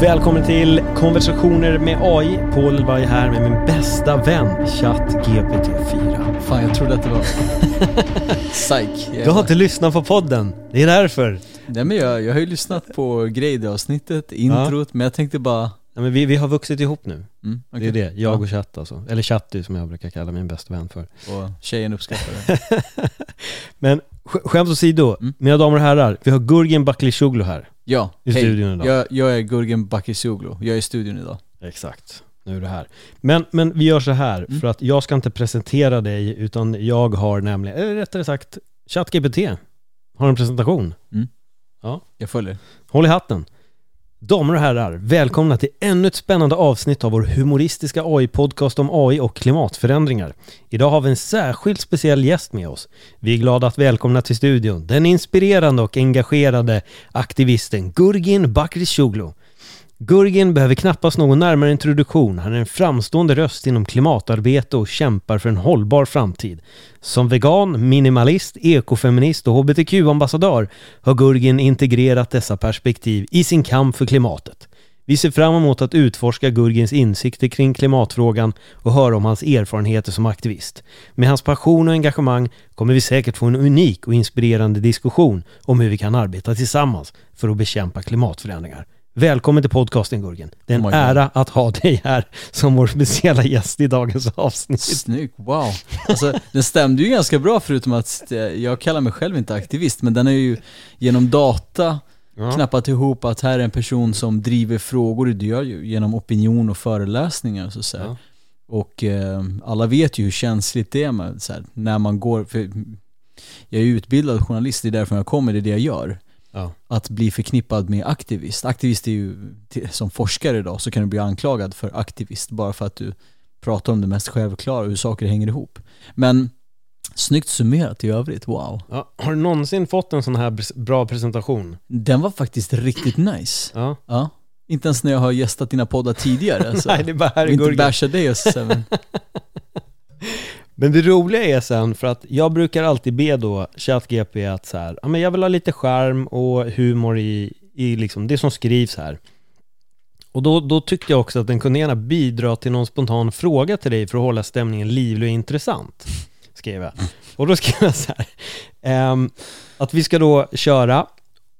Välkommen till konversationer med AI. Paul var här med min bästa vän, ChatGPT4. Fan, jag trodde att det var psych. Du har inte lyssnat på podden, det är därför. Nej men jag, jag har ju lyssnat på Grade-avsnittet, introt, men jag tänkte bara... Ja, men vi, vi har vuxit ihop nu. Mm, Det är det, jag Ja. och Chatty alltså. Eller Chatty som jag brukar kalla min bästa vän för. Och tjejen uppskattar det. Men skämt åsido, Mm. mina damer och herrar, vi har Gurgen Bakircioglu här. Ja, I hej. studion idag. Jag, jag är Gurgen Bakircioglu, jag är i studion idag. Exakt, nu är du här. Men, men vi gör så här, Mm. för att jag ska inte presentera dig, utan jag har nämligen, eller rättare sagt, ChatGPT har en presentation. Jag följer. Håll i hatten! Damer och herrar, välkomna till ännu ett spännande avsnitt av vår humoristiska AI-podcast om AI och klimatförändringar. Idag har vi en särskilt speciell gäst med oss. Vi är glada att välkomna till studion den inspirerande och engagerade aktivisten Gurgin Bakircioglu. Gurgin behöver knappast någon närmare introduktion. Han är en framstående röst inom klimatarbete och kämpar för en hållbar framtid. Som vegan, minimalist, ekofeminist och hbtq-ambassadör har Gurgin integrerat dessa perspektiv i sin kamp för klimatet. Vi ser fram emot att utforska Gurgins insikter kring klimatfrågan och höra om hans erfarenheter som aktivist. Med hans passion och engagemang kommer vi säkert få en unik och inspirerande diskussion om hur vi kan arbeta tillsammans för att bekämpa klimatförändringar. Välkommen till podcasten Gurgen. Det är en Oh ära att ha dig här som vår speciella gäst i dagens avsnitt. Snyggt, wow. Alltså, den stämde ju ganska bra förutom att eh, jag kallar mig själv inte aktivist, men den är ju genom data Ja. knappat ihop att här är en person som driver frågor, det gör ju genom opinion och föreläsningar så att säga. Ja. Och eh, alla vet ju hur känsligt det är med så här, när man går, för jag är utbildad journalist, det är därför jag kommer, det är det jag gör. Ja. Att bli förknippad med aktivist. Aktivist är ju, som forskare idag så kan du bli anklagad för aktivist bara för att du pratar om det mest självklara, hur saker hänger ihop. Men snyggt summerat i övrigt, wow. Ja. Har du någonsin fått en sån här br- bra presentation? Den var faktiskt riktigt nice. Ja. Ja. Inte ens när jag har gästat dina poddar tidigare. Alltså. Nej, det är bara här jag vill inte basha dig och så, men det roliga är sen, för att jag brukar alltid be då ChatGP att så här, ja men jag vill ha lite charm och humor i, i liksom det som skrivs här. Och då, då tyckte jag också att den kunde gärna bidra till någon spontan fråga till dig för att hålla stämningen livlig och intressant. Skrev jag. Och då skrev jag så här, ehm, att vi ska då köra,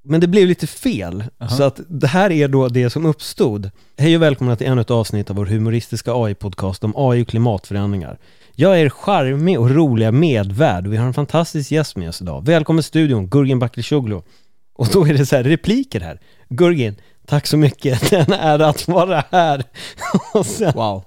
men det blev lite fel. Aha. Så att det här är då det som uppstod. Hej och välkomna till ännu ett avsnitt av vår humoristiska AI-podcast om AI och klimatförändringar. Jag är charmig och roliga medvärd och vi har en fantastisk gäst med oss idag. Välkommen till studion, Gurgin Bakircioglu. Och då är det så här repliker här. Gurgin, tack så mycket. Det är att vara här. sen, wow.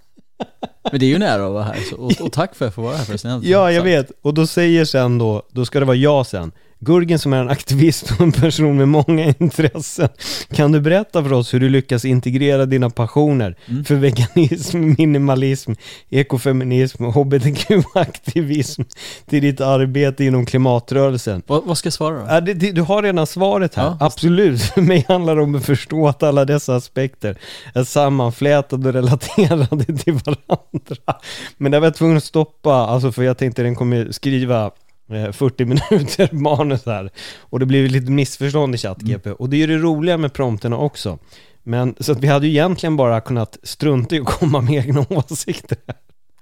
Men det är ju en ära att vara här, så, och, och tack för att jag får vara här förresten. ja, jag vet. Och då säger sen då, då ska det vara jag sen. Gurgen som är en aktivist och en person med många intressen. Kan du berätta för oss hur du lyckas integrera dina passioner Mm. för veganism, minimalism, ekofeminism och hbtq-aktivism till ditt arbete inom klimatrörelsen? Vad, vad ska jag svara då? Ja, det, det, du har redan svaret här, Ja. absolut. För mig handlar det om att förstå att alla dessa aspekter är sammanflätade och relaterade till varandra. Men där var jag tvungen att stoppa, alltså för jag tänkte den kommer skriva 40 minuter manus här. Och det blev lite missförstånd i ChatGP. Och det är ju det roliga med prompterna också. Men så att vi hade ju egentligen bara kunnat strunta i att komma med egna åsikter.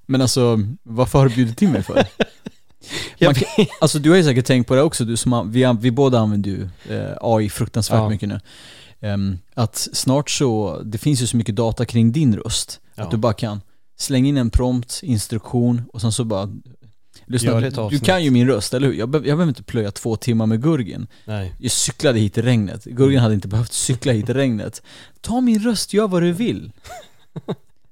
Men alltså, varför har du bjudit in mig för? Man kan, alltså du har ju säkert tänkt på det också, du som, vi, vi båda använder ju eh, AI fruktansvärt Ja. mycket nu. Ehm, att snart så, det finns ju så mycket data kring din röst, Ja. att du bara kan slänga in en prompt, instruktion och sen så bara Lyssna, du avsnitt. kan ju min röst, eller hur? Jag, be, jag behöver inte plöja två timmar med Gurgen. Nej. Jag cyklade hit i regnet. Gurgen hade inte behövt cykla hit i regnet. Ta min röst, gör vad du vill.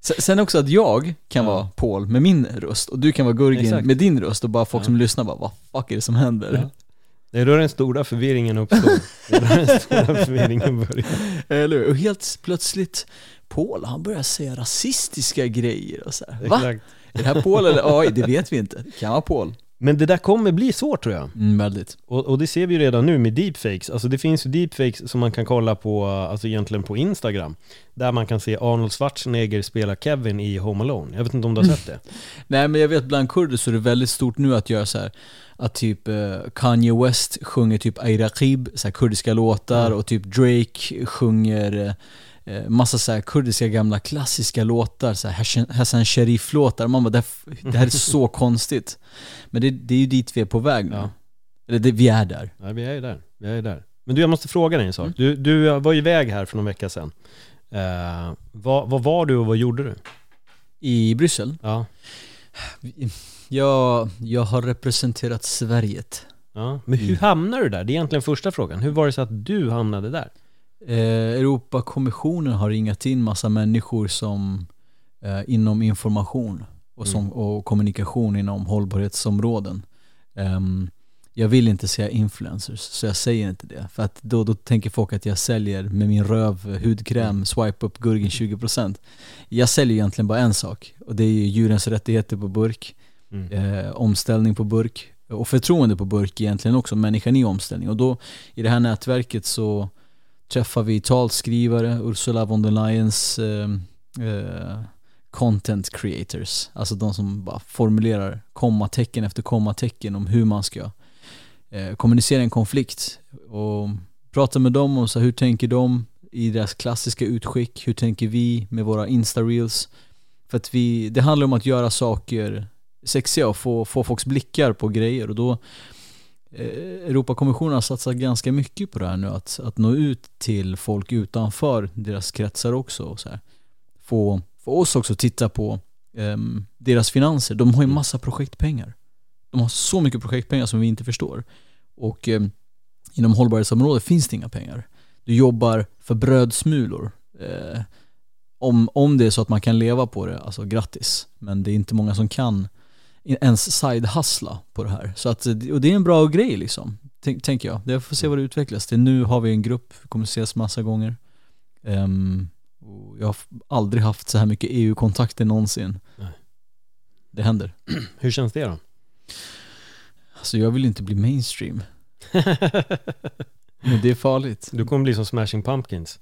Sen- Sen också att jag kan Ja. vara Paul med min röst och du kan vara Gurgen Exakt. med din röst och bara folk Ja. som lyssnar bara vad fuck är det som händer? Ja. Det är då den stora förvirringen uppstår. Det är då den stora förvirringen börjar. Eller hur? Och helt plötsligt Paul, han börjar säga rasistiska grejer och så här. Va? Exakt. Är det här Paul eller AI? Det vet vi inte. Det kan vara Paul. Men det där kommer bli svårt tror jag. Mm, väldigt. Och, och det ser vi ju redan nu med deepfakes. Alltså det finns ju deepfakes som man kan kolla på, alltså egentligen på Instagram. Där man kan se Arnold Schwarzenegger spela Kevin i Home Alone. Jag vet inte om du har sett det? Nej men jag vet bland kurder så är det väldigt stort nu att göra så här att typ eh, Kanye West sjunger typ Ayraqib, så här kurdiska låtar Mm. och typ Drake sjunger eh, massa så kurdiska gamla klassiska låtar, så här Hassan- Sharif-låtar. Man bara, det, här- det här är så konstigt. Men det, det är ju dit vi är på väg nu. Ja. Eller det, vi är där. Ja, vi är ju där. Vi är där. Men du, jag måste fråga dig en sak. Mm. Du, du var ju iväg här för någon vecka sedan. Eh, vad, vad var du och vad gjorde du? I Bryssel, Ja. jag, jag har representerat Sverige. ja. Men hur Mm. hamnade du där? Det är egentligen första frågan. Hur var det så att du hamnade där? Eh, Europakommissionen har ringat in massa människor som eh, inom information och, som, och kommunikation inom hållbarhetsområden. Ehm, jag vill inte säga influencers, så jag säger inte det. För att då, då tänker folk att jag säljer med min röv hudkräm, swipe upp gurgen 20%. Jag säljer egentligen bara en sak och det är ju djurens rättigheter på burk, Mm. eh, omställning på burk och förtroende på burk egentligen också, människan i omställning. Och då i det här nätverket så träffar vi talskrivare, Ursula von der Leyens eh, eh, content creators, alltså de som bara formulerar kommatecken efter kommatecken om hur man ska eh, kommunicera en konflikt. Och prata med dem om så här, hur tänker de i deras klassiska utskick, hur tänker vi med våra insta-reels? För att vi, det handlar om att göra saker sexiga och få, få folks blickar på grejer. Och då Europakommissionen har satsat ganska mycket på det här nu att, att nå ut till folk utanför deras kretsar också och så här. Få, få oss också titta på ehm, deras finanser. De har ju massa projektpengar. De har så mycket projektpengar som vi inte förstår. Och ehm, inom hållbarhetsområdet finns det inga pengar. Du jobbar för brödsmulor. Eh, om, om det är så att man kan leva på det, alltså grattis. Men det är inte många som kan ens side-hustla på det här. Så att, och det är en bra grej liksom, tänk, tänker jag. Jag får se vad det utvecklas till. Nu har vi en grupp, vi kommer ses massa gånger. Och jag har aldrig haft så här mycket EU-kontakter någonsin. Nej. Det händer. Hur känns det då? Alltså jag vill inte bli mainstream. Men det är farligt. du kommer bli som Smashing Pumpkins.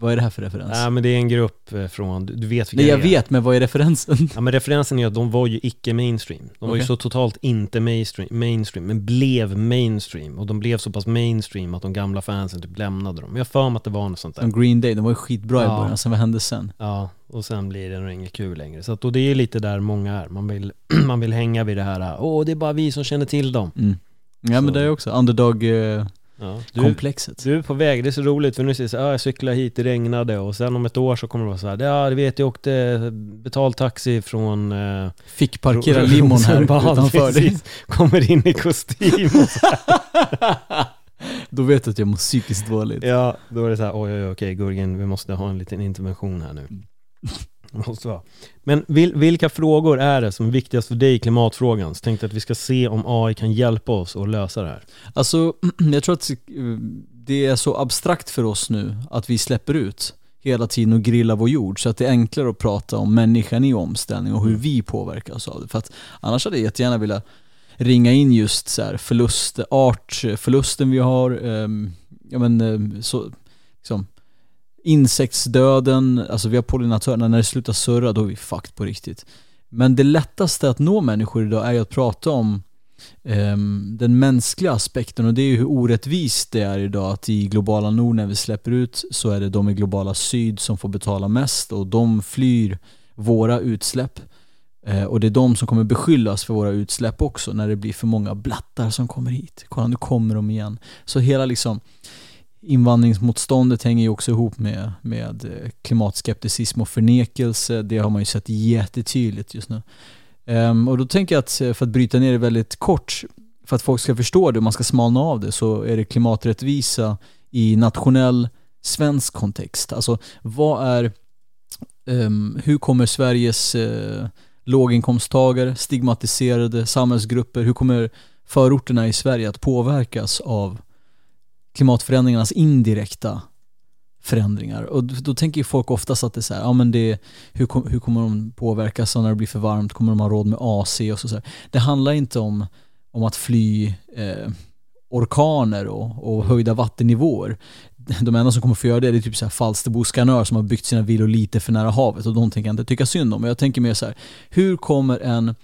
Vad är det här för referens? Nej men det är en grupp eh, från, du vet vilka Nej jag det är. vet, men vad är referensen? Ja men referensen är att de var ju icke mainstream. De var ju Okej. så totalt inte mainstream, mainstream, men blev mainstream. Och de blev så pass mainstream att de gamla fansen typ lämnade dem. Jag har för mig att det var något sånt där. Som Green Day, de var ju skitbra i Ja. början, sen vad hände sen? Ja, och sen blir det nog inget kul längre. Så att, och det är lite där många är. Man vill, man vill hänga vid det här, åh det är bara vi som känner till dem. Mm. Ja Så- men det är också underdog-komplexet. Ja. Du, du är på väg, det är så roligt för nu säger du så här, "Ah, jag cyklade hit, det regnade och sen om ett år så kommer det vara så här, ja du vet jag åkte betald taxi från eh, Fick parkera limon här utanför dig. precis. Kommer in i kostym och så Då vet du att jag mår psykiskt dåligt. Ja, då är det så här, oj oj oj, okej Gurgen, vi måste ha en liten intervention här nu. Måste vara. Men vil, vilka frågor är det som är viktigast för dig i klimatfrågan? Så tänkte att vi ska se om AI kan hjälpa oss att lösa det här. Alltså, jag tror att eh, det är så abstrakt för oss nu att vi släpper ut hela tiden och grillar vår jord så att det är enklare att prata om människan i omställning och hur vi påverkas av det. För att annars hade jag jättegärna velat ringa in just så här förlust, artförlusten vi har, ehm, ja men ehm, så, liksom, insektsdöden, alltså vi har pollinatörerna, när det slutar surra då är vi fucked på riktigt. Men det lättaste att nå människor idag är ju att prata om um, den mänskliga aspekten och det är ju hur orättvist det är idag att i globala nord när vi släpper ut så är det de i globala syd som får betala mest och de flyr våra utsläpp. Eh, och det är de som kommer beskyllas för våra utsläpp också när det blir för många blattar som kommer hit. Kolla nu kommer de igen. Så hela liksom invandringsmotståndet hänger ju också ihop med, med eh, klimatskepticism och förnekelse. Det har man ju sett jättetydligt just nu. Um, och då tänker jag att eh, för att bryta ner det väldigt kort, för att folk ska förstå det och man ska smalna av det, så är det klimaträttvisa i nationell svensk kontext. Alltså vad är, um, hur kommer Sveriges uh, låginkomsttagare, stigmatiserade samhällsgrupper, hur kommer förorterna i Sverige att påverkas av klimatförändringarnas indirekta förändringar. Och då, tänker ju folk oftast att det är så här, ja men det, hur, hur kommer de påverkas när det blir för varmt? Kommer de ha råd med AC och så, så här. Det handlar inte om, om att fly eh, orkaner och, och höjda vattennivåer. De enda som kommer få göra det, det är typ så här Falsterbo Skanör som har byggt sina villor lite för nära havet och de tänker jag inte tycka synd om. Men jag tänker mer så här, hur kommer en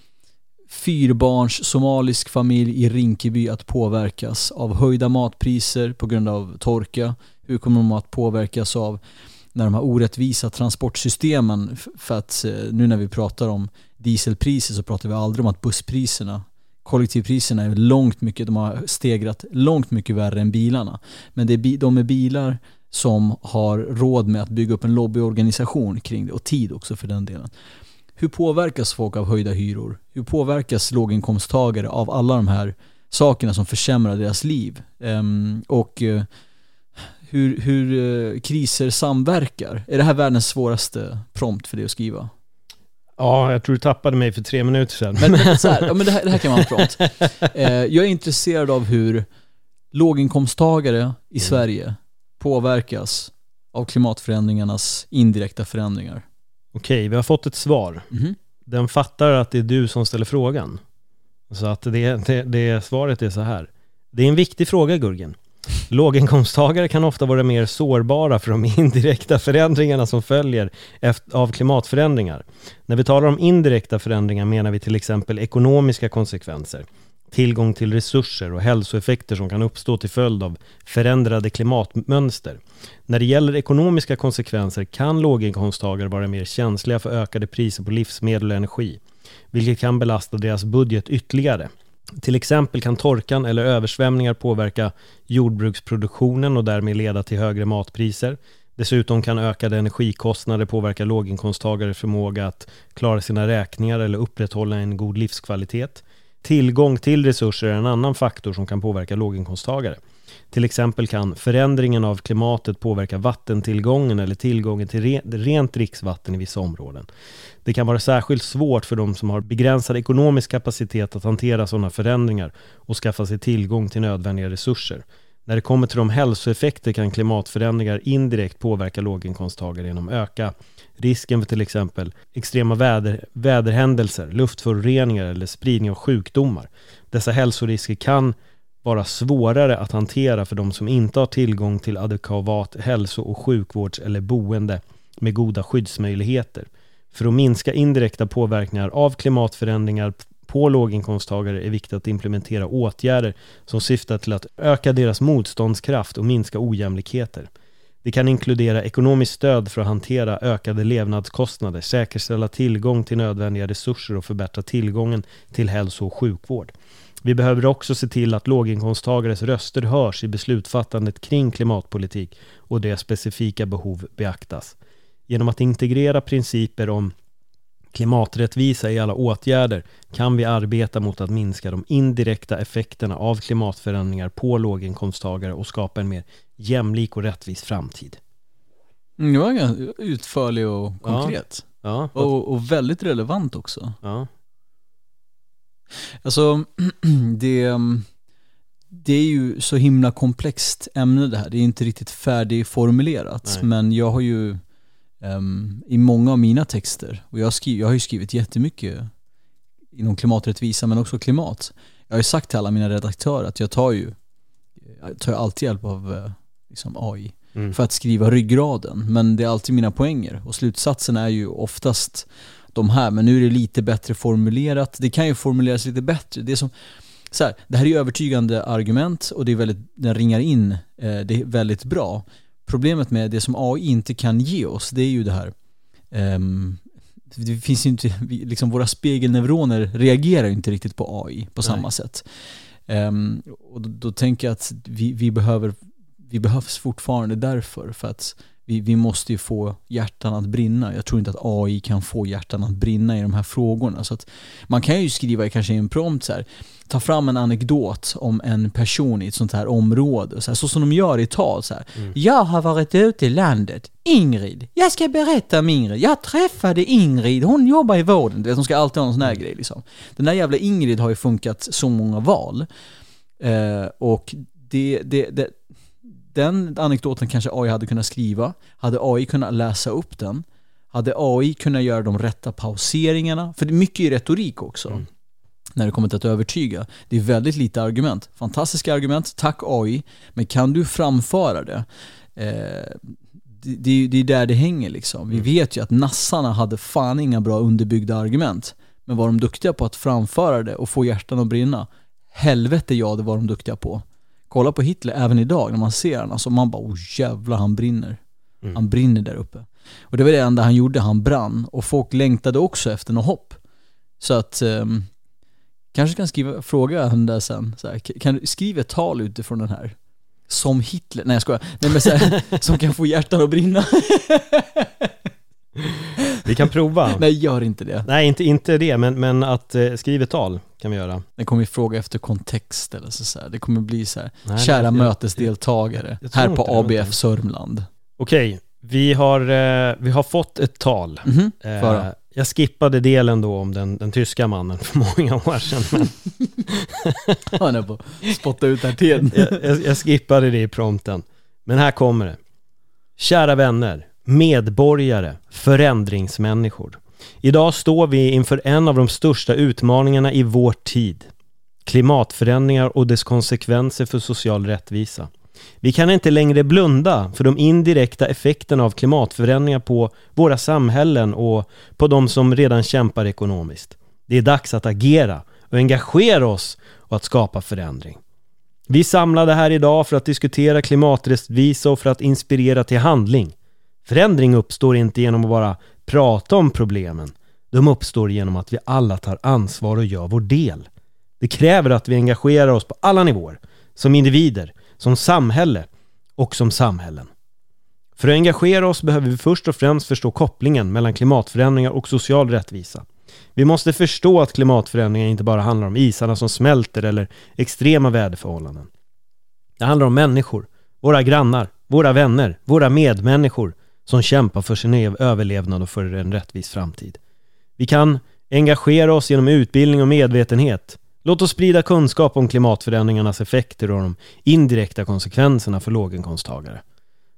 fyrbarns somalisk familj i Rinkeby att påverkas av höjda matpriser på grund av torka? Hur kommer de att påverkas av när de här orättvisa transportsystemen, för att eh, nu när vi pratar om dieselpriser så pratar vi aldrig om att busspriserna kollektivpriserna är långt mycket, de har stegrat långt mycket värre än bilarna. Men det är de med bilar som har råd med att bygga upp en lobbyorganisation kring det och tid också för den delen. Hur påverkas folk av höjda hyror? Hur påverkas låginkomsttagare av alla de här sakerna som försämrar deras liv? Um, och uh, hur, hur uh, kriser samverkar? Är det här världens svåraste prompt för dig att skriva? Ja, jag tror du tappade mig för tre minuter sedan. Men, men, så här, ja, men det, här, det här kan vara en prompt. Uh, jag är intresserad av hur låginkomsttagare i mm. Sverige påverkas av klimatförändringarnas indirekta förändringar. Okej, vi har fått ett svar. Mm. Den fattar att det är du som ställer frågan. Så att det, det, det svaret är så här. Det är en viktig fråga Gurgen. Låginkomsttagare kan ofta vara mer sårbara för de indirekta förändringarna som följer av klimatförändringar. När vi talar om indirekta förändringar menar vi till exempel ekonomiska konsekvenser tillgång till resurser och hälsoeffekter som kan uppstå till följd av förändrade klimatmönster. När det gäller ekonomiska konsekvenser kan låginkomsttagare vara mer känsliga för ökade priser på livsmedel och energi, vilket kan belasta deras budget ytterligare. Till exempel kan torkan eller översvämningar påverka jordbruksproduktionen och därmed leda till högre matpriser. Dessutom kan ökade energikostnader påverka låginkomsttagares förmåga att klara sina räkningar eller upprätthålla en god livskvalitet. Tillgång till resurser är en annan faktor som kan påverka låginkomsttagare. Till exempel kan förändringen av klimatet påverka vattentillgången eller tillgången till rent dricksvatten i vissa områden. Det kan vara särskilt svårt för de som har begränsad ekonomisk kapacitet att hantera sådana förändringar och skaffa sig tillgång till nödvändiga resurser. När det kommer till de hälsoeffekter kan klimatförändringar indirekt påverka låginkomsttagare genom att öka risken för till exempel extrema väder, väderhändelser, luftföroreningar eller spridning av sjukdomar. Dessa hälsorisker kan vara svårare att hantera för de som inte har tillgång till adekvat hälso och sjukvårds eller boende med goda skyddsmöjligheter. För att minska indirekta påverkningar av klimatförändringar på låginkomsttagare är viktigt att implementera åtgärder som syftar till att öka deras motståndskraft och minska ojämlikheter. Det kan inkludera ekonomiskt stöd för att hantera ökade levnadskostnader, säkerställa tillgång till nödvändiga resurser och förbättra tillgången till hälso och sjukvård. Vi behöver också se till att låginkomsttagares röster hörs i beslutsfattandet kring klimatpolitik och deras specifika behov beaktas. Genom att integrera principer om klimaträttvisa i alla åtgärder kan vi arbeta mot att minska de indirekta effekterna av klimatförändringar på låginkomsttagare och skapa en mer jämlik och rättvis framtid. Mm, det var ganska utförlig och konkret. Ja. ja. Och, och, väldigt relevant också. Ja. Alltså, det, det är ju så himla komplext ämne det här. Det är inte riktigt färdigformulerat. Nej. Men jag har ju um, i många av mina texter, och jag, skriv, jag har ju skrivit jättemycket inom klimaträttvisa men också klimat. Jag har ju sagt till alla mina redaktörer att jag tar ju jag tar alltid hjälp av eh, liksom AI mm. för att skriva ryggraden. Men det är alltid mina poänger och slutsatsen är ju oftast de här, men nu är det lite bättre formulerat. Det kan ju formuleras lite bättre. Det, är som, så här, det här är ju övertygande argument och det är väldigt, den ringar in, eh, det är väldigt bra. Problemet med det som AI inte kan ge oss, det är ju det här um, det finns ju inte, liksom våra spegelneuroner reagerar inte riktigt på AI på samma Nej. sätt. Um, och då, då, tänker jag att vi, vi, behöver, vi behövs fortfarande därför, för att vi, vi måste ju få hjärtan att brinna. Jag tror inte att AI kan få hjärtan att brinna i de här frågorna. Så att man kan ju skriva kanske i en prompt så här, ta fram en anekdot om en person i ett sånt här område. Så, här, så som de gör i tal. Så här. Mm. Jag har varit ute i landet. Ingrid, jag ska berätta om Ingrid. Jag träffade Ingrid, hon jobbar i vården. De ska alltid ha en sån här mm. grej liksom. Den där jävla Ingrid har ju funkat så många val. Eh, och det, det, det den anekdoten kanske AI hade kunnat skriva. Hade AI kunnat läsa upp den? Hade AI kunnat göra de rätta pauseringarna? För det är mycket i retorik också. Mm. När det kommer till att övertyga. Det är väldigt lite argument. Fantastiska argument, tack AI. Men kan du framföra det? Eh, det, det, är där det hänger liksom. Vi mm. vet ju att nassarna hade fan inga bra underbyggda argument. Men var de duktiga på att framföra det och få hjärtan att brinna? Helvete ja, det var de duktiga på. Kolla på Hitler även idag när man ser honom, alltså man bara oh jävlar han brinner. Mm. Han brinner där uppe. Och det var det enda han gjorde, han brann. Och folk längtade också efter något hopp. Så att, um, kanske kan skriva, fråga henne där sen, så här, kan du skriva ett tal utifrån den här? Som Hitler, nej jag skojar. Nej men så här, som kan få hjärtan att brinna. Vi kan prova. nej gör inte det. Nej, inte, inte det, men, men att eh, skriva ett tal kan vi göra. Den kommer ju fråga efter kontext eller så, så här. Det kommer bli så här, Nej, kära jag- mötesdeltagare jag tror här på det. ABF Sörmland. Okej, vi har, eh, vi har fått ett tal. Mhm, Eh, Föra. jag skippade delen då om den, den tyska mannen för många år sedan. Men Han är på spotta ut artén. jag, jag, jag skippade det i prompten. Men här kommer det. Kära vänner, medborgare, förändringsmänniskor. Idag står vi inför en av de största utmaningarna i vår tid. Klimatförändringar och dess konsekvenser för social rättvisa. Vi kan inte längre blunda för de indirekta effekterna av klimatförändringar på våra samhällen och på de som redan kämpar ekonomiskt. Det är dags att agera och engagera oss och att skapa förändring. Vi är samlade här idag för att diskutera klimaträttvisa och för att inspirera till handling. Förändring uppstår inte genom att bara prata om problemen. De uppstår genom att vi alla tar ansvar och gör vår del. Det kräver att vi engagerar oss på alla nivåer, som individer, som samhälle och som samhällen. För att engagera oss behöver vi först och främst förstå kopplingen mellan klimatförändringar och social rättvisa. Vi måste förstå att klimatförändringar inte bara handlar om isarna som smälter eller extrema väderförhållanden. Det handlar om människor, våra grannar, våra vänner, våra medmänniskor som kämpar för sin överlevnad och för en rättvis framtid. Vi kan engagera oss genom utbildning och medvetenhet. Låt oss sprida kunskap om klimatförändringarnas effekter och de indirekta konsekvenserna för låginkomsttagare.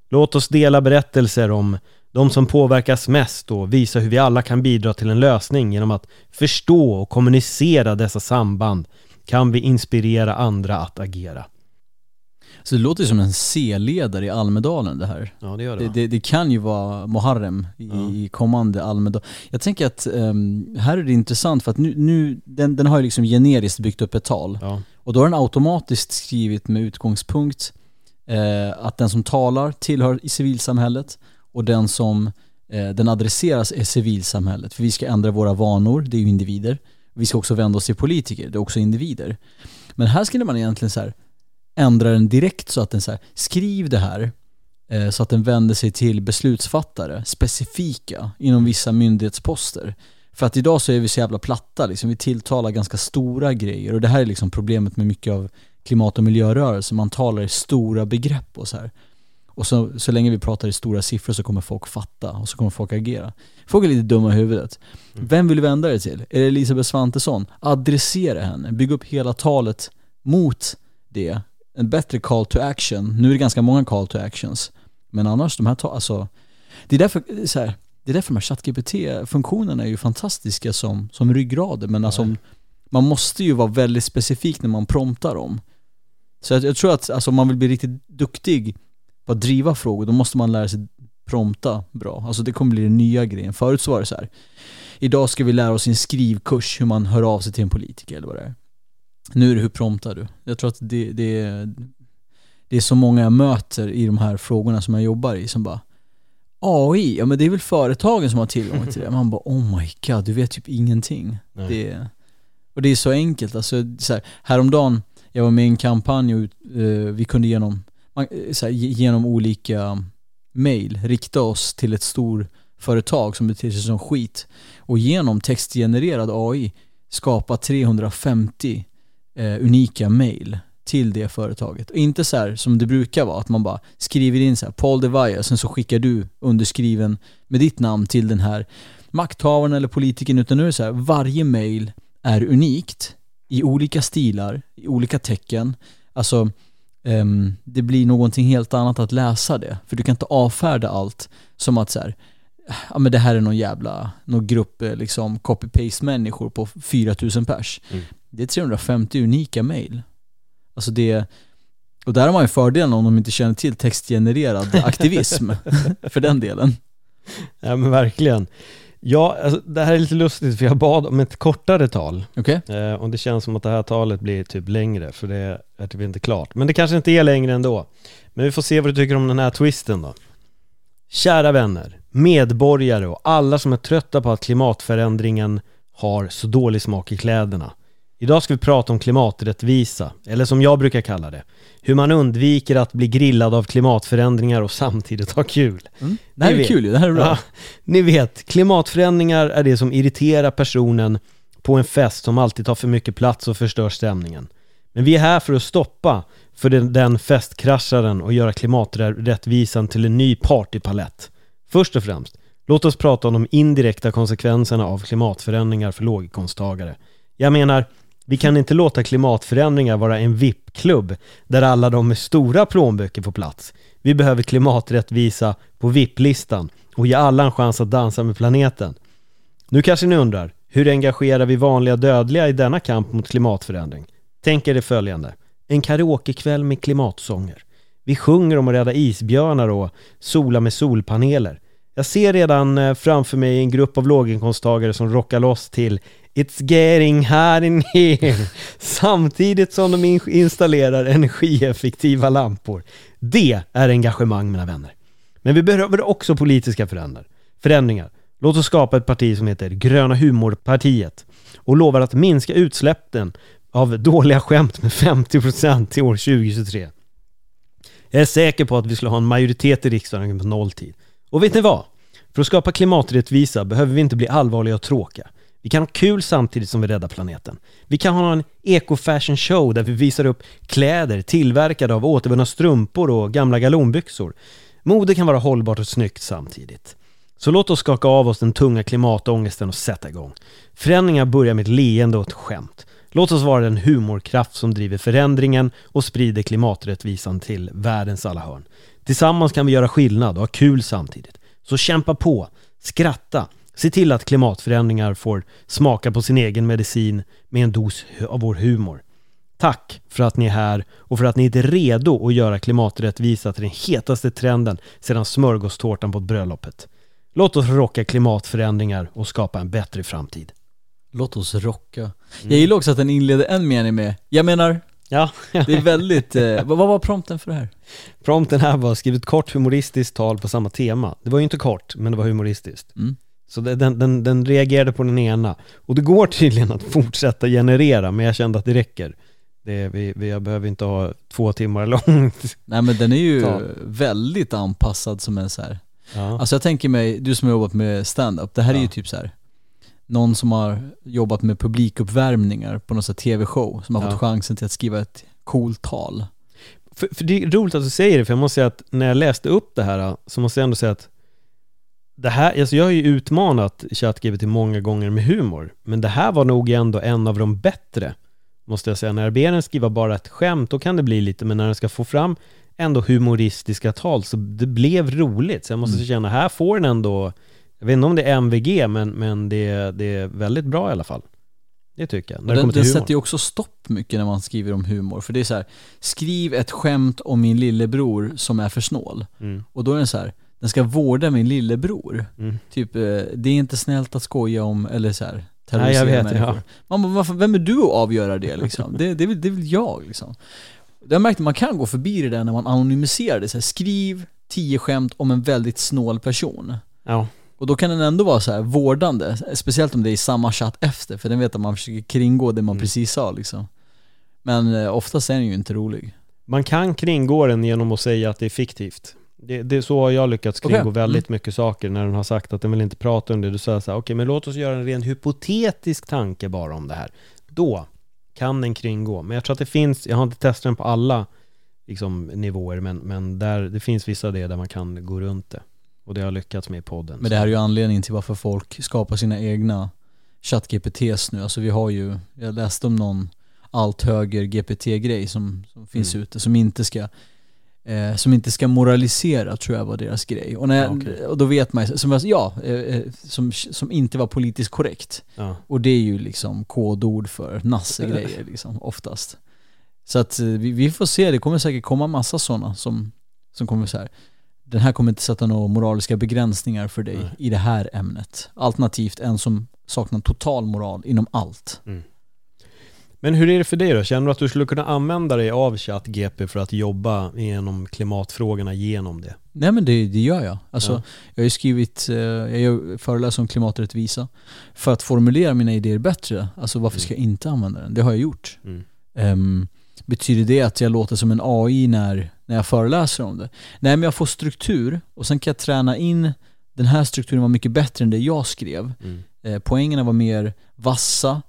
Låt oss dela berättelser om de som påverkas mest och visa hur vi alla kan bidra till en lösning genom att förstå och kommunicera dessa samband kan vi inspirera andra att agera. Så det låter som en C-ledare i Almedalen det här. Ja, det gör Det, det, det kan ju vara Muharrem i, Ja. kommande Almedal. Jag tänker att ehm, här är det intressant för att nu, nu den, den har ju liksom generiskt byggt upp ett tal. Ja. Och då har den automatiskt skrivit med utgångspunkt eh, att den som talar tillhör i civilsamhället och den som eh, den adresseras är civilsamhället. För vi ska ändra våra vanor, det är ju individer. Vi ska också vända oss till politiker, det är också individer. Men här skulle man egentligen så här ändra den direkt så att den så här, skriv det här eh, så att den vänder sig till beslutsfattare, specifika, inom vissa myndighetsposter. För att idag så är vi så jävla platta, liksom. vi tilltalar ganska stora grejer och det här är liksom problemet med mycket av klimat och miljörörelse, man talar i stora begrepp och så här. Och så, så länge vi pratar i stora siffror så kommer folk fatta och så kommer folk agera. Folk är lite dumma i huvudet. Vem vill du vända dig till? Är det Elisabeth Svantesson? Adressera henne, bygg upp hela talet mot det. En bättre call to action. Nu är det ganska många call to actions. Men annars, de här ta, alltså, det är därför, så här, det är därför de här ChatGPT-funktionerna är ju fantastiska som, som ryggrader, men alltså, man måste ju vara väldigt specifik när man promptar dem. Så jag, jag tror att alltså, om man vill bli riktigt duktig på att driva frågor, då måste man lära sig prompta bra. Alltså det kommer bli den nya grejen. Förut så var det så här. idag ska vi lära oss i en skrivkurs hur man hör av sig till en politiker eller vad det är. Nu är det hur promptar du? Jag tror att det, det, är, det är så många jag möter i de här frågorna som jag jobbar i som bara AI, ja men det är väl företagen som har tillgång till det. Man bara oh my god, du vet typ ingenting. Nej. Det och det är så enkelt. Alltså, så här, häromdagen, jag var med i en kampanj och eh, vi kunde genom, man, eh, så här, ge- genom olika mail rikta oss till ett stort företag som beter sig som skit och genom textgenererad AI skapa 350 eh, unika mail till det företaget. Och inte så här som det brukar vara, att man bara skriver in så här Paul Devaya, sen så skickar du underskriven med ditt namn till den här makthavaren eller politikern, utan nu är det så här, varje mail är unikt i olika stilar, i olika tecken. Alltså, um, det blir någonting helt annat att läsa det. För du kan inte avfärda allt som att så här, ja men det här är någon jävla, någon grupp eh, liksom copy-paste människor på 4000 pers. Mm. Det är 350 unika mail. Alltså det, och där har man ju fördelen om de inte känner till textgenererad aktivism, för den delen. Ja men verkligen. Ja, alltså, det här är lite lustigt för jag bad om ett kortare tal. Okej? Eh, och det känns som att det här talet blir typ längre, för det är typ inte klart. Men det kanske inte är längre ändå. Men vi får se vad du tycker om den här twisten då. Kära vänner, medborgare och alla som är trötta på att klimatförändringen har så dålig smak i kläderna. Idag ska vi prata om klimaträttvisa, eller som jag brukar kalla det, hur man undviker att bli grillad av klimatförändringar och samtidigt ha kul. Mm. Det här Ni är vet. kul ju, det här är bra. Ja, ni vet, klimatförändringar är det som irriterar personen på en fest som alltid tar för mycket plats och förstör stämningen. Men vi är här för att stoppa för den, den festkrascharen och göra klimaträttvisan till en ny partypalett. Först och främst, låt oss prata om de indirekta konsekvenserna av klimatförändringar för låginkomsttagare. Jag menar, vi kan inte låta klimatförändringar vara en VIP-klubb där alla de med stora plånböcker får plats. Vi behöver klimaträttvisa på VIP-listan och ge alla en chans att dansa med planeten. Nu kanske ni undrar, hur engagerar vi vanliga dödliga i denna kamp mot klimatförändring? Tänk er det följande. En karaokekväll med klimatsånger. Vi sjunger om att rädda isbjörnar och sola med solpaneler. Jag ser redan eh, framför mig en grupp av låginkomsttagare som rockar loss till It's getting hot in here samtidigt som de in- installerar energieffektiva lampor. Det är engagemang mina vänner. Men vi behöver också politiska förändringar. förändringar. Låt oss skapa ett parti som heter Gröna humorpartiet och lovar att minska utsläppen av dåliga skämt med 50% till år 2023. Jag är säker på att vi skulle ha en majoritet i riksdagen på nolltid. Och vet ni vad? För att skapa klimaträttvisa behöver vi inte bli allvarliga och tråkiga. Vi kan ha kul samtidigt som vi räddar planeten. Vi kan ha en eco-fashion show där vi visar upp kläder tillverkade av återvunna strumpor och gamla galonbyxor. Mode kan vara hållbart och snyggt samtidigt. Så låt oss skaka av oss den tunga klimatångesten och sätta igång. Förändringar börjar med ett leende och ett skämt. Låt oss vara den humorkraft som driver förändringen och sprider klimaträttvisan till världens alla hörn. Tillsammans kan vi göra skillnad och ha kul samtidigt. Så kämpa på, skratta, se till att klimatförändringar får smaka på sin egen medicin med en dos av vår humor. Tack för att ni är här och för att ni är redo att göra klimaträttvisa till den hetaste trenden sedan smörgåstårtan på bröllopet. Låt oss rocka klimatförändringar och skapa en bättre framtid. Låt oss rocka. Jag gillar också att den inleder en mening med Jag menar, Ja, det är väldigt, eh, vad vad var prompten för det här? prompten här var skrivit kort humoristiskt tal på samma tema. Det var ju inte kort, men det var humoristiskt. Mm. Så det, den, den, den reagerade på den ena. Och det går tydligen att fortsätta generera, men jag kände att det räcker. Det, vi, vi, jag behöver inte ha två timmar långt. Nej men den är ju Ta. väldigt anpassad som en så här. Ja. Alltså jag tänker mig, du som har jobbat med stand-up, det här är ju Ja. typ så här. Någon som har jobbat med publikuppvärmningar på någon sån tv-show, som har Ja. fått chansen till att skriva ett coolt tal. För, för det är roligt att du säger det, för jag måste säga att när jag läste upp det här så måste jag ändå säga att det här, alltså jag har ju utmanat ChatGPT många gånger med humor, men det här var nog ändå en av de bättre, måste jag säga. När jag ber den skriva bara ett skämt, då kan det bli lite, men när den ska få fram ändå humoristiska tal, så det blev roligt. Så jag måste Mm. känna, här får den ändå, jag vet inte om det är MVG, men, men det, det är väldigt bra i alla fall. Det tycker jag, när Och det den den sätter ju också stopp mycket när man skriver om humor. För det är så här, skriv ett skämt om min lillebror som är för snål. Mm, Och då är den så här, den ska vårda min lillebror. mm. Typ, eh, det är inte snällt att skoja om, eller så här, Nej, jag vet, människor. ja. Man bara, vem är du att avgöra det liksom? det, det, är väl, det är väl jag liksom. Jag har märkt att man kan gå förbi det där när man anonymiserar det. Så här, skriv tio skämt om en väldigt snål person. Ja. Och då kan den ändå vara så här vårdande, speciellt om det är i samma chatt efter, för den vet att man försöker kringgå det man Mm. precis sa liksom. Men eh, oftast är den ju inte rolig. Man kan kringgå den genom att säga att det är fiktivt. Det, det är så har jag lyckats kringgå Okej. väldigt mycket saker när den har sagt att den vill inte prata om det. Du säger så här, okej men låt oss göra en ren hypotetisk tanke bara om det här. Då kan den kringgå. Men jag tror att det finns, jag har inte testat den på alla liksom, nivåer, men, men där, det finns vissa det där man kan gå runt det. Och det har jag lyckats med i podden. Men det här är ju anledningen till varför folk skapar sina egna ChatGPTs nu. Alltså vi har ju, jag läste om någon allt höger GPT-grej som, som finns Mm. ute, som inte ska eh, som inte ska moralisera tror jag var deras grej. Och, när, Ja, okej. och då vet man som, ja, eh, eh, som, som inte var politiskt korrekt. Ja. Och det är ju liksom kodord för nasse-grejer liksom, oftast. Så att eh, vi, vi får se, det kommer säkert komma massa sådana som, som kommer så här. den här kommer inte sätta några moraliska begränsningar för dig Nej. i det här ämnet. Alternativt en som saknar total moral inom allt. Men hur är det för dig då? Känner du att du skulle kunna använda dig av ChatGP för att jobba genom klimatfrågorna genom det? Nej men det, det gör jag. Alltså, Ja. Jag har ju skrivit, eh, jag föreläser om klimaträttvisa. För att formulera mina idéer bättre, alltså varför ska jag inte använda den? Det har jag gjort. Mm. Ehm, betyder det att jag låter som en AI när, när jag föreläser om det? Nej men jag får struktur och sen kan jag träna in den här strukturen var mycket bättre än det jag skrev. Mm. Eh, poängerna var mer vassa.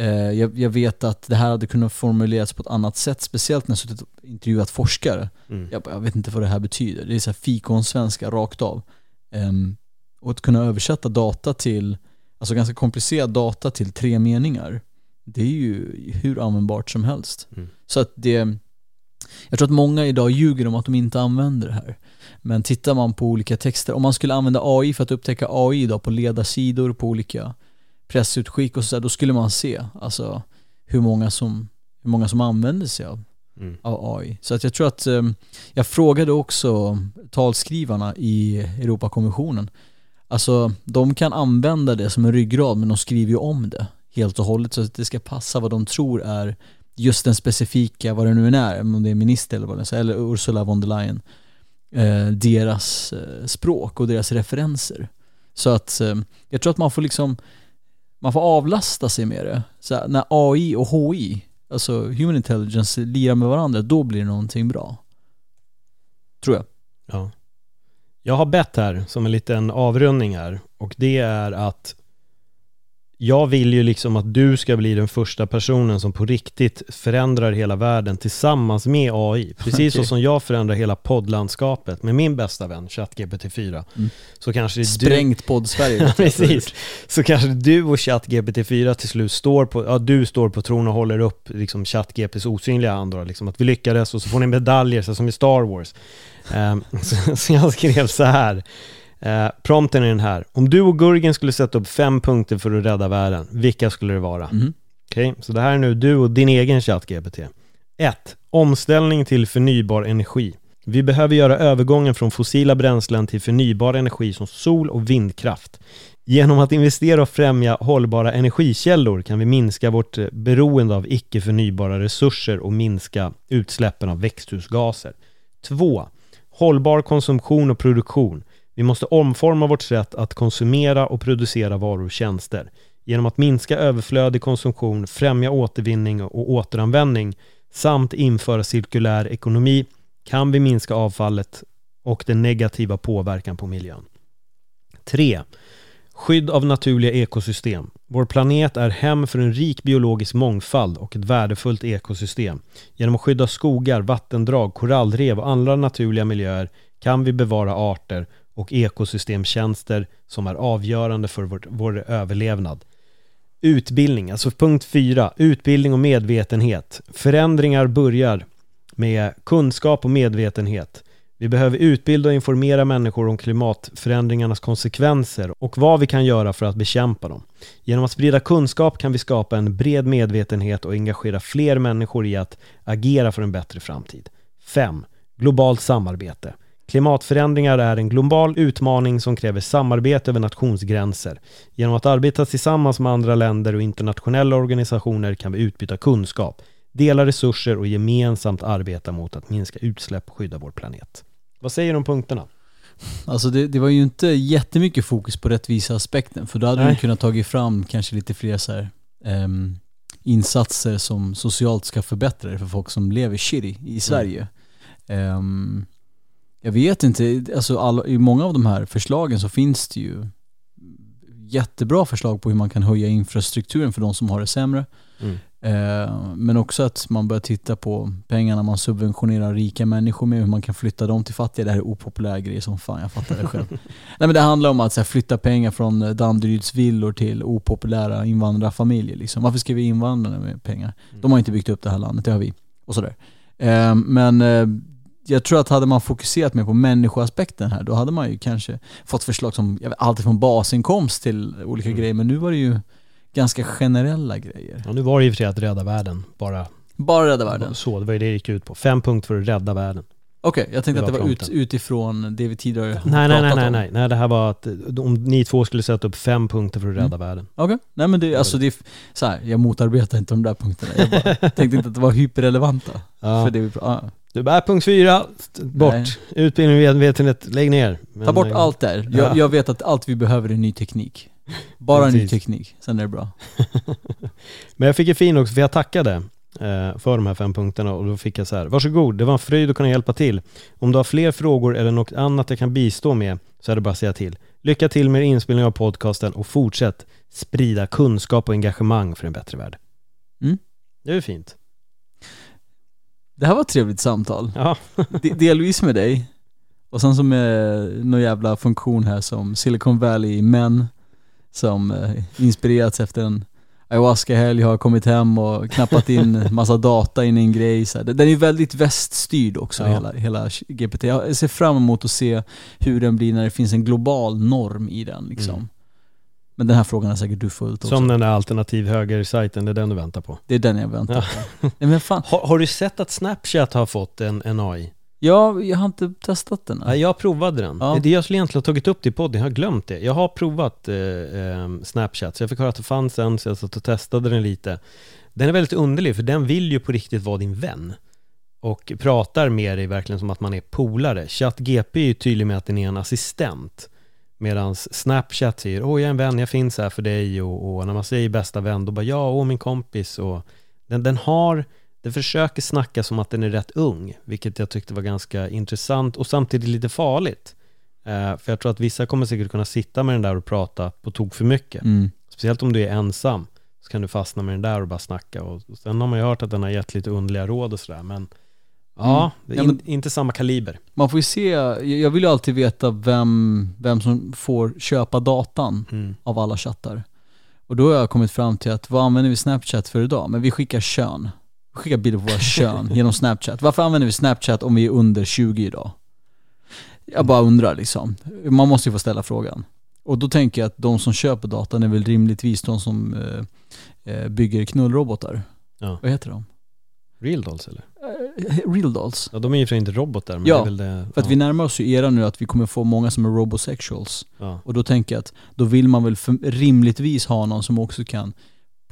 Eh, jag, jag vet att det här hade kunnat formuleras på ett annat sätt, speciellt när jag suttit och intervjuat forskare. Mm. Jag, jag vet inte vad det här betyder. Det är så här fikonsvenska rakt av. Ehm, och att kunna översätta data till, alltså ganska komplicerad data till tre meningar. Det är ju hur användbart som helst. Mm. Så att det, jag tror att många idag ljuger om att de inte använder det här. Men tittar man på olika texter, om man skulle använda AI för att upptäcka AI idag på ledarsidor, på olika pressutskick och så där, då skulle man se alltså hur många som, hur många som använder sig av Mm. av AI. Så att jag tror att, eh, jag frågade också talskrivarna i Europakommissionen. Alltså de kan använda det som en ryggrad men de skriver ju om det helt och hållet så att det ska passa vad de tror är just den specifika, vad det nu än är, om det är minister eller vad det är, eller Ursula von der Leyen, eh, deras eh, språk och deras referenser. Så att eh, jag tror att man får liksom, man får avlasta sig med det. Så här, när AI och HI alltså human intelligence lirar med varandra, då blir det någonting bra. Tror jag. Ja. Jag har bett här som en liten avrundning här och det är att jag vill ju liksom att du ska bli den första personen som på riktigt förändrar hela världen tillsammans med AI. Precis så Okej. som jag förändrar hela poddlandskapet med min bästa vän ChatGPT-4. Mm. Så kanske är du... Sprängt podd-Sverige. Precis. Så kanske du och ChatGPT-4 till slut står på, ja du står på tron och håller upp liksom ChatGPTs osynliga hand då, liksom att vi lyckades och så får ni medaljer så som i Star Wars. Ehm, så, så jag skrev så här, uh, prompten är den här, om du och Gurgen skulle sätta upp fem punkter för att rädda världen, vilka skulle det vara? Mhm. Okej, så det här är nu du och din egen ChatGPT. 1. Omställning till förnybar energi. Vi behöver göra övergången från fossila bränslen till förnybar energi som sol och vindkraft. Genom att investera och främja hållbara energikällor kan vi minska vårt eh, beroende av icke förnybara resurser och minska utsläppen av växthusgaser. 2. Hållbar konsumtion och produktion. Vi måste omforma vårt sätt att konsumera och producera varor och tjänster. Genom att minska överflödig konsumtion, främja återvinning och återanvändning samt införa cirkulär ekonomi kan vi minska avfallet och den negativa påverkan på miljön. 3. Skydd av naturliga ekosystem. Vår planet är hem för en rik biologisk mångfald och ett värdefullt ekosystem. Genom att skydda skogar, vattendrag, korallrev och andra naturliga miljöer kan vi bevara arter och ekosystemtjänster som är avgörande för vår, vår överlevnad. Utbildning, alltså punkt 4, utbildning och medvetenhet. Förändringar börjar med kunskap och medvetenhet. Vi behöver utbilda och informera människor om klimatförändringarnas konsekvenser och vad vi kan göra för att bekämpa dem. Genom att sprida kunskap kan vi skapa en bred medvetenhet och engagera fler människor i att agera för en bättre framtid. 5. Globalt samarbete. Klimatförändringar är en global utmaning som kräver samarbete över nationsgränser. Genom att arbeta tillsammans med andra länder och internationella organisationer kan vi utbyta kunskap, dela resurser och gemensamt arbeta mot att minska utsläpp och skydda vår planet. Vad säger du om punkterna? Alltså det, det var ju inte jättemycket fokus på rättvisa aspekten för då hade Nej. du kunnat tagit fram kanske lite fler så här, ehm, insatser som socialt ska förbättra det för folk som lever shitty i Sverige. Ehm, jag vet inte, alltså alla, i många av de här förslagen så finns det ju jättebra förslag på hur man kan höja infrastrukturen för de som har det sämre. Mm. Eh, men också att man börjar titta på pengarna man subventionerar rika människor med, hur man kan flytta dem till fattiga. Det här är opopulära grejer som fan, jag fattar det själv. Nej men det handlar om att här, flytta pengar från Danderyds villor till opopulära invandrarfamiljer. Liksom. Varför ska vi invandra med pengar? De har inte byggt upp det här landet, det har vi. Och sådär. Eh, men eh, jag tror att hade man fokuserat mer på människoaspekten här, då hade man ju kanske fått förslag som jag vet, allt från basinkomst till olika Mm. grejer. Men nu var det ju ganska generella grejer. Ja, nu var det och för sig att rädda världen, bara Bara rädda världen. så. Det var ju det det gick ut på. Fem punkter för att rädda världen. Okej, jag tänkte Det att det var ut, utifrån det vi tidigare Nej, nej, nej, pratat nej, om. nej, nej. Det här var att eh, om ni två skulle sätta upp fem punkter för att rädda Mm. världen. Okej, nej men det, alltså det är, så här, jag motarbetar inte de där punkterna. Jag bara tänkte inte att det var hyperrelevanta. Ja. För det vi, pra- ja. Du bara, punkt fyra, bort. Nej. Utbildning och medvetenhet, lägg ner. Men, Ta bort allt där. Ja. Jag, jag vet att allt vi behöver är ny teknik. Bara ny teknik, sen är det bra. Men jag fick en fin också, för jag tackade eh, för de här fem punkterna och då fick jag så här. Varsågod, det var en fröjd att kunna hjälpa till. Om du har fler frågor eller något annat jag kan bistå med så är det bara att säga till. Lycka till med inspelningen av podcasten och fortsätt sprida kunskap och engagemang för en bättre värld. Mm. Det är ju fint. Det här var ett trevligt samtal. Ja, De- delvis med dig. Och sen som med någon jävla funktion här som Silicon Valley män som eh, inspirerats efter en ayahuasca-helg har kommit hem och knappat in massa data in i en grej. Så. Den är väldigt väststyrd också, Ja. hela, hela GPT. Jag ser fram emot att se hur den blir när det finns en global norm i den. Liksom. Mm. Men den här frågan är säkert du fullt också. som den där alternativ höger-sajten, det är den du väntar på. Det är den jag väntar Ja. på. Nej, men fan. Har, har du sett att Snapchat har fått en, en AI? Ja, jag har inte testat den. Ja, jag provade den. Ja. Det jag skulle egentligen ha tagit upp det i podden, jag har glömt det. Jag har provat eh, eh, Snapchat, så jag fick höra att det fanns en, så jag satt och testade den lite. Den är väldigt underlig, för den vill ju på riktigt vara din vän. Och pratar med dig verkligen som att man är polare. ChatGP är ju tydlig med att den är en assistent. Medan Snapchat säger åh jag är en vän, jag finns här för dig och, och när man säger bästa vän då bara ja, åh min kompis och den, den har, den försöker snacka som att den är rätt ung, vilket jag tyckte var ganska intressant och samtidigt lite farligt. Eh, för jag tror att vissa kommer säkert kunna sitta med den där och prata på tok för mycket. Mm. Speciellt om du är ensam så kan du fastna med den där och bara snacka. Och, och sen har man ju hört att den har gett lite underliga råd och sådär, men ja, Mm. Ja, in, men- inte samma kaliber. Man får ju se, jag- vill ju alltid veta vem, vem som får köpa datan Mm. av alla chattar. Och då har jag kommit fram till att vad använder vi Snapchat för idag? Men vi skickar kön. Vi skickar bilder på våra kön genom Snapchat. Varför använder vi Snapchat om vi är under 20 idag? Jag bara undrar liksom. Man måste ju få ställa frågan. Och då tänker jag att de som köper datan är väl rimligtvis de som eh, eh, bygger knullrobotar. Ja. Vad heter de? Real dolls eller? Eh, Real dolls. Ja, de är ju för inte robotar, men Ja, det är väl det. För att ja, vi närmar oss ju era nu att vi kommer få många som är robosexuals. ja. Och då tänker jag att då vill man väl för, rimligtvis ha någon som också kan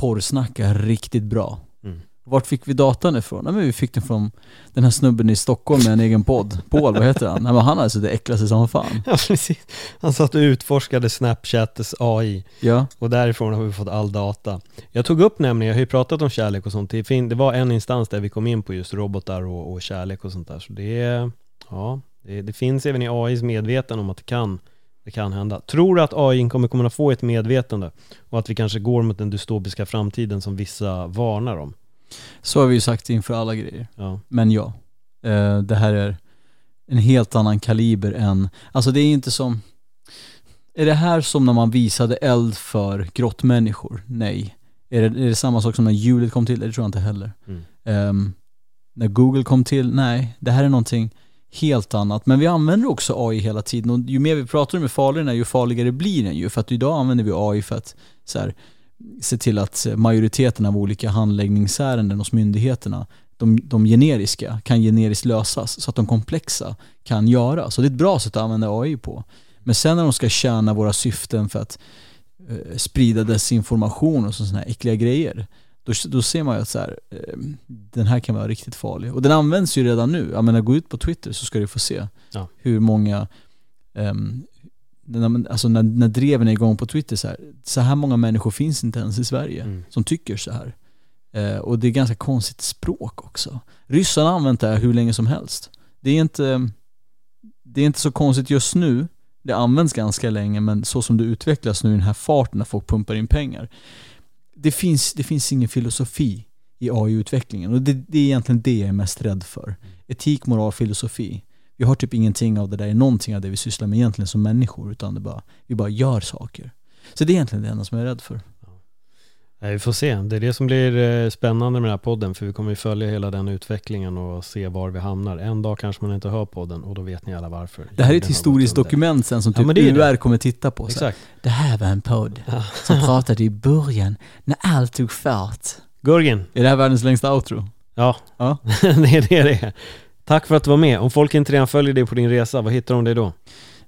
porrsnacka riktigt bra. Mm. Vart fick vi datan ifrån? Nej, men vi fick den från den här snubben i Stockholm med en egen podd. Paul, vad heter han? Nej, men han är alltså det äckligaste som fan. ja, precis. Han satt och utforskade Snapchats AI Ja. och därifrån har vi fått all data. Jag tog upp nämligen, jag har ju pratat om kärlek och sånt, det, var en instans där vi kom in på just robotar och, och kärlek och sånt där. Så det ja, det, det finns även i AIs medvetande om att det kan, det kan hända. Tror du att AI kommer kunna få ett medvetande och att vi kanske går mot den dystopiska framtiden som vissa varnar om? Så har vi ju sagt inför alla grejer. Ja, Men ja, eh, det här är en helt annan kaliber än, alltså det är inte som, är det här som när man visade eld för grottmänniskor? Nej. Är det, är det samma sak som när hjulet kom till? Det tror jag inte heller. Mm. Ehm, när Google kom till? Nej, det här är någonting helt annat. Men vi använder också AI hela tiden och ju mer vi pratar om hur farlig den är, ju farligare blir den ju. För att idag använder vi AI för att så här, se till att majoriteten av olika handläggningsärenden hos myndigheterna, de, de generiska, kan generiskt lösas så att de komplexa kan göras. Så det är ett bra sätt att använda AI på. Men sen när de ska tjäna våra syften för att eh, sprida desinformation och sådana här äckliga grejer, då, då ser man ju att så här, eh, den här kan vara riktigt farlig. Och den används ju redan nu. Jag menar, gå ut på Twitter så ska du få se Ja. hur många ehm, alltså när, när dreven är igång på Twitter så här, så här många människor finns inte ens i Sverige Mm. som tycker så här. Eh, och det är ganska konstigt språk också. Ryssarna har använt det här hur länge som helst. Det är inte, det är inte så konstigt just nu. Det används ganska länge men så som det utvecklas nu i den här farten när folk pumpar in pengar. Det finns, det finns ingen filosofi i AI-utvecklingen och det, det är egentligen det jag är mest rädd för. Etik, moral, filosofi. Vi har typ ingenting av det där någonting av det vi sysslar med egentligen som människor utan det bara, vi bara gör saker. Så det är egentligen det enda som jag är rädd för. Nej, vi får se. Det är det som blir eh, spännande med den här podden, för vi kommer ju följa hela den utvecklingen och se var vi hamnar. En dag kanske man inte hör podden och då vet ni alla varför. Det här är ett historiskt dokument sen som Ja, typ det. UR kommer titta på. Så här, Exakt. det här var en podd som pratade i början när allt tog fart. Gurgin, Är det här världens längsta outro? ja, Ja. det är det det är. Tack för att du var med. Om folk inte redan följer dig på din resa, vad hittar de dig då?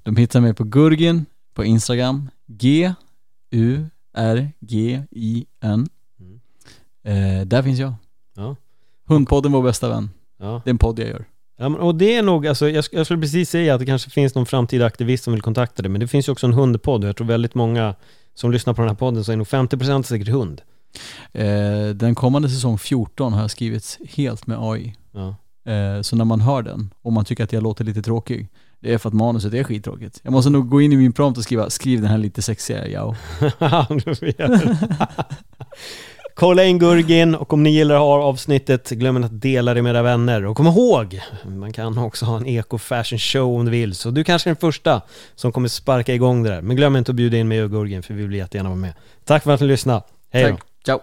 De hittar mig på Gurgin på Instagram, G-U-R-G-I-N. Mm. Eh, där finns jag. Ja. Hundpodden vår bästa vän. Ja. Det är en podd jag gör. Ja, men, och det är nog, alltså, jag, jag skulle precis säga att det kanske finns någon framtida aktivist som vill kontakta dig, men det finns ju också en hundpodd och jag tror väldigt många som lyssnar på den här podden så är nog 50% säkert hund. Eh, den kommande säsong 14 har jag skrivit helt med AI. Ja. Eh, så när man hör den och man tycker att jag låter lite tråkig, det är för att manuset är skittråkigt. Jag måste nog gå in i min prompt och skriva, skriv den här lite sexigare, ja. Kolla in Gurgin och om ni gillar det här avsnittet, glöm inte att dela det med era vänner. Och kom ihåg, man kan också ha en eco fashion show om du vill, så du kanske är den första som kommer sparka igång det där. Men glöm inte att bjuda in mig och Gurgin, för vi vill jättegärna vara med. Tack för att ni lyssnade. Hej då. Ciao.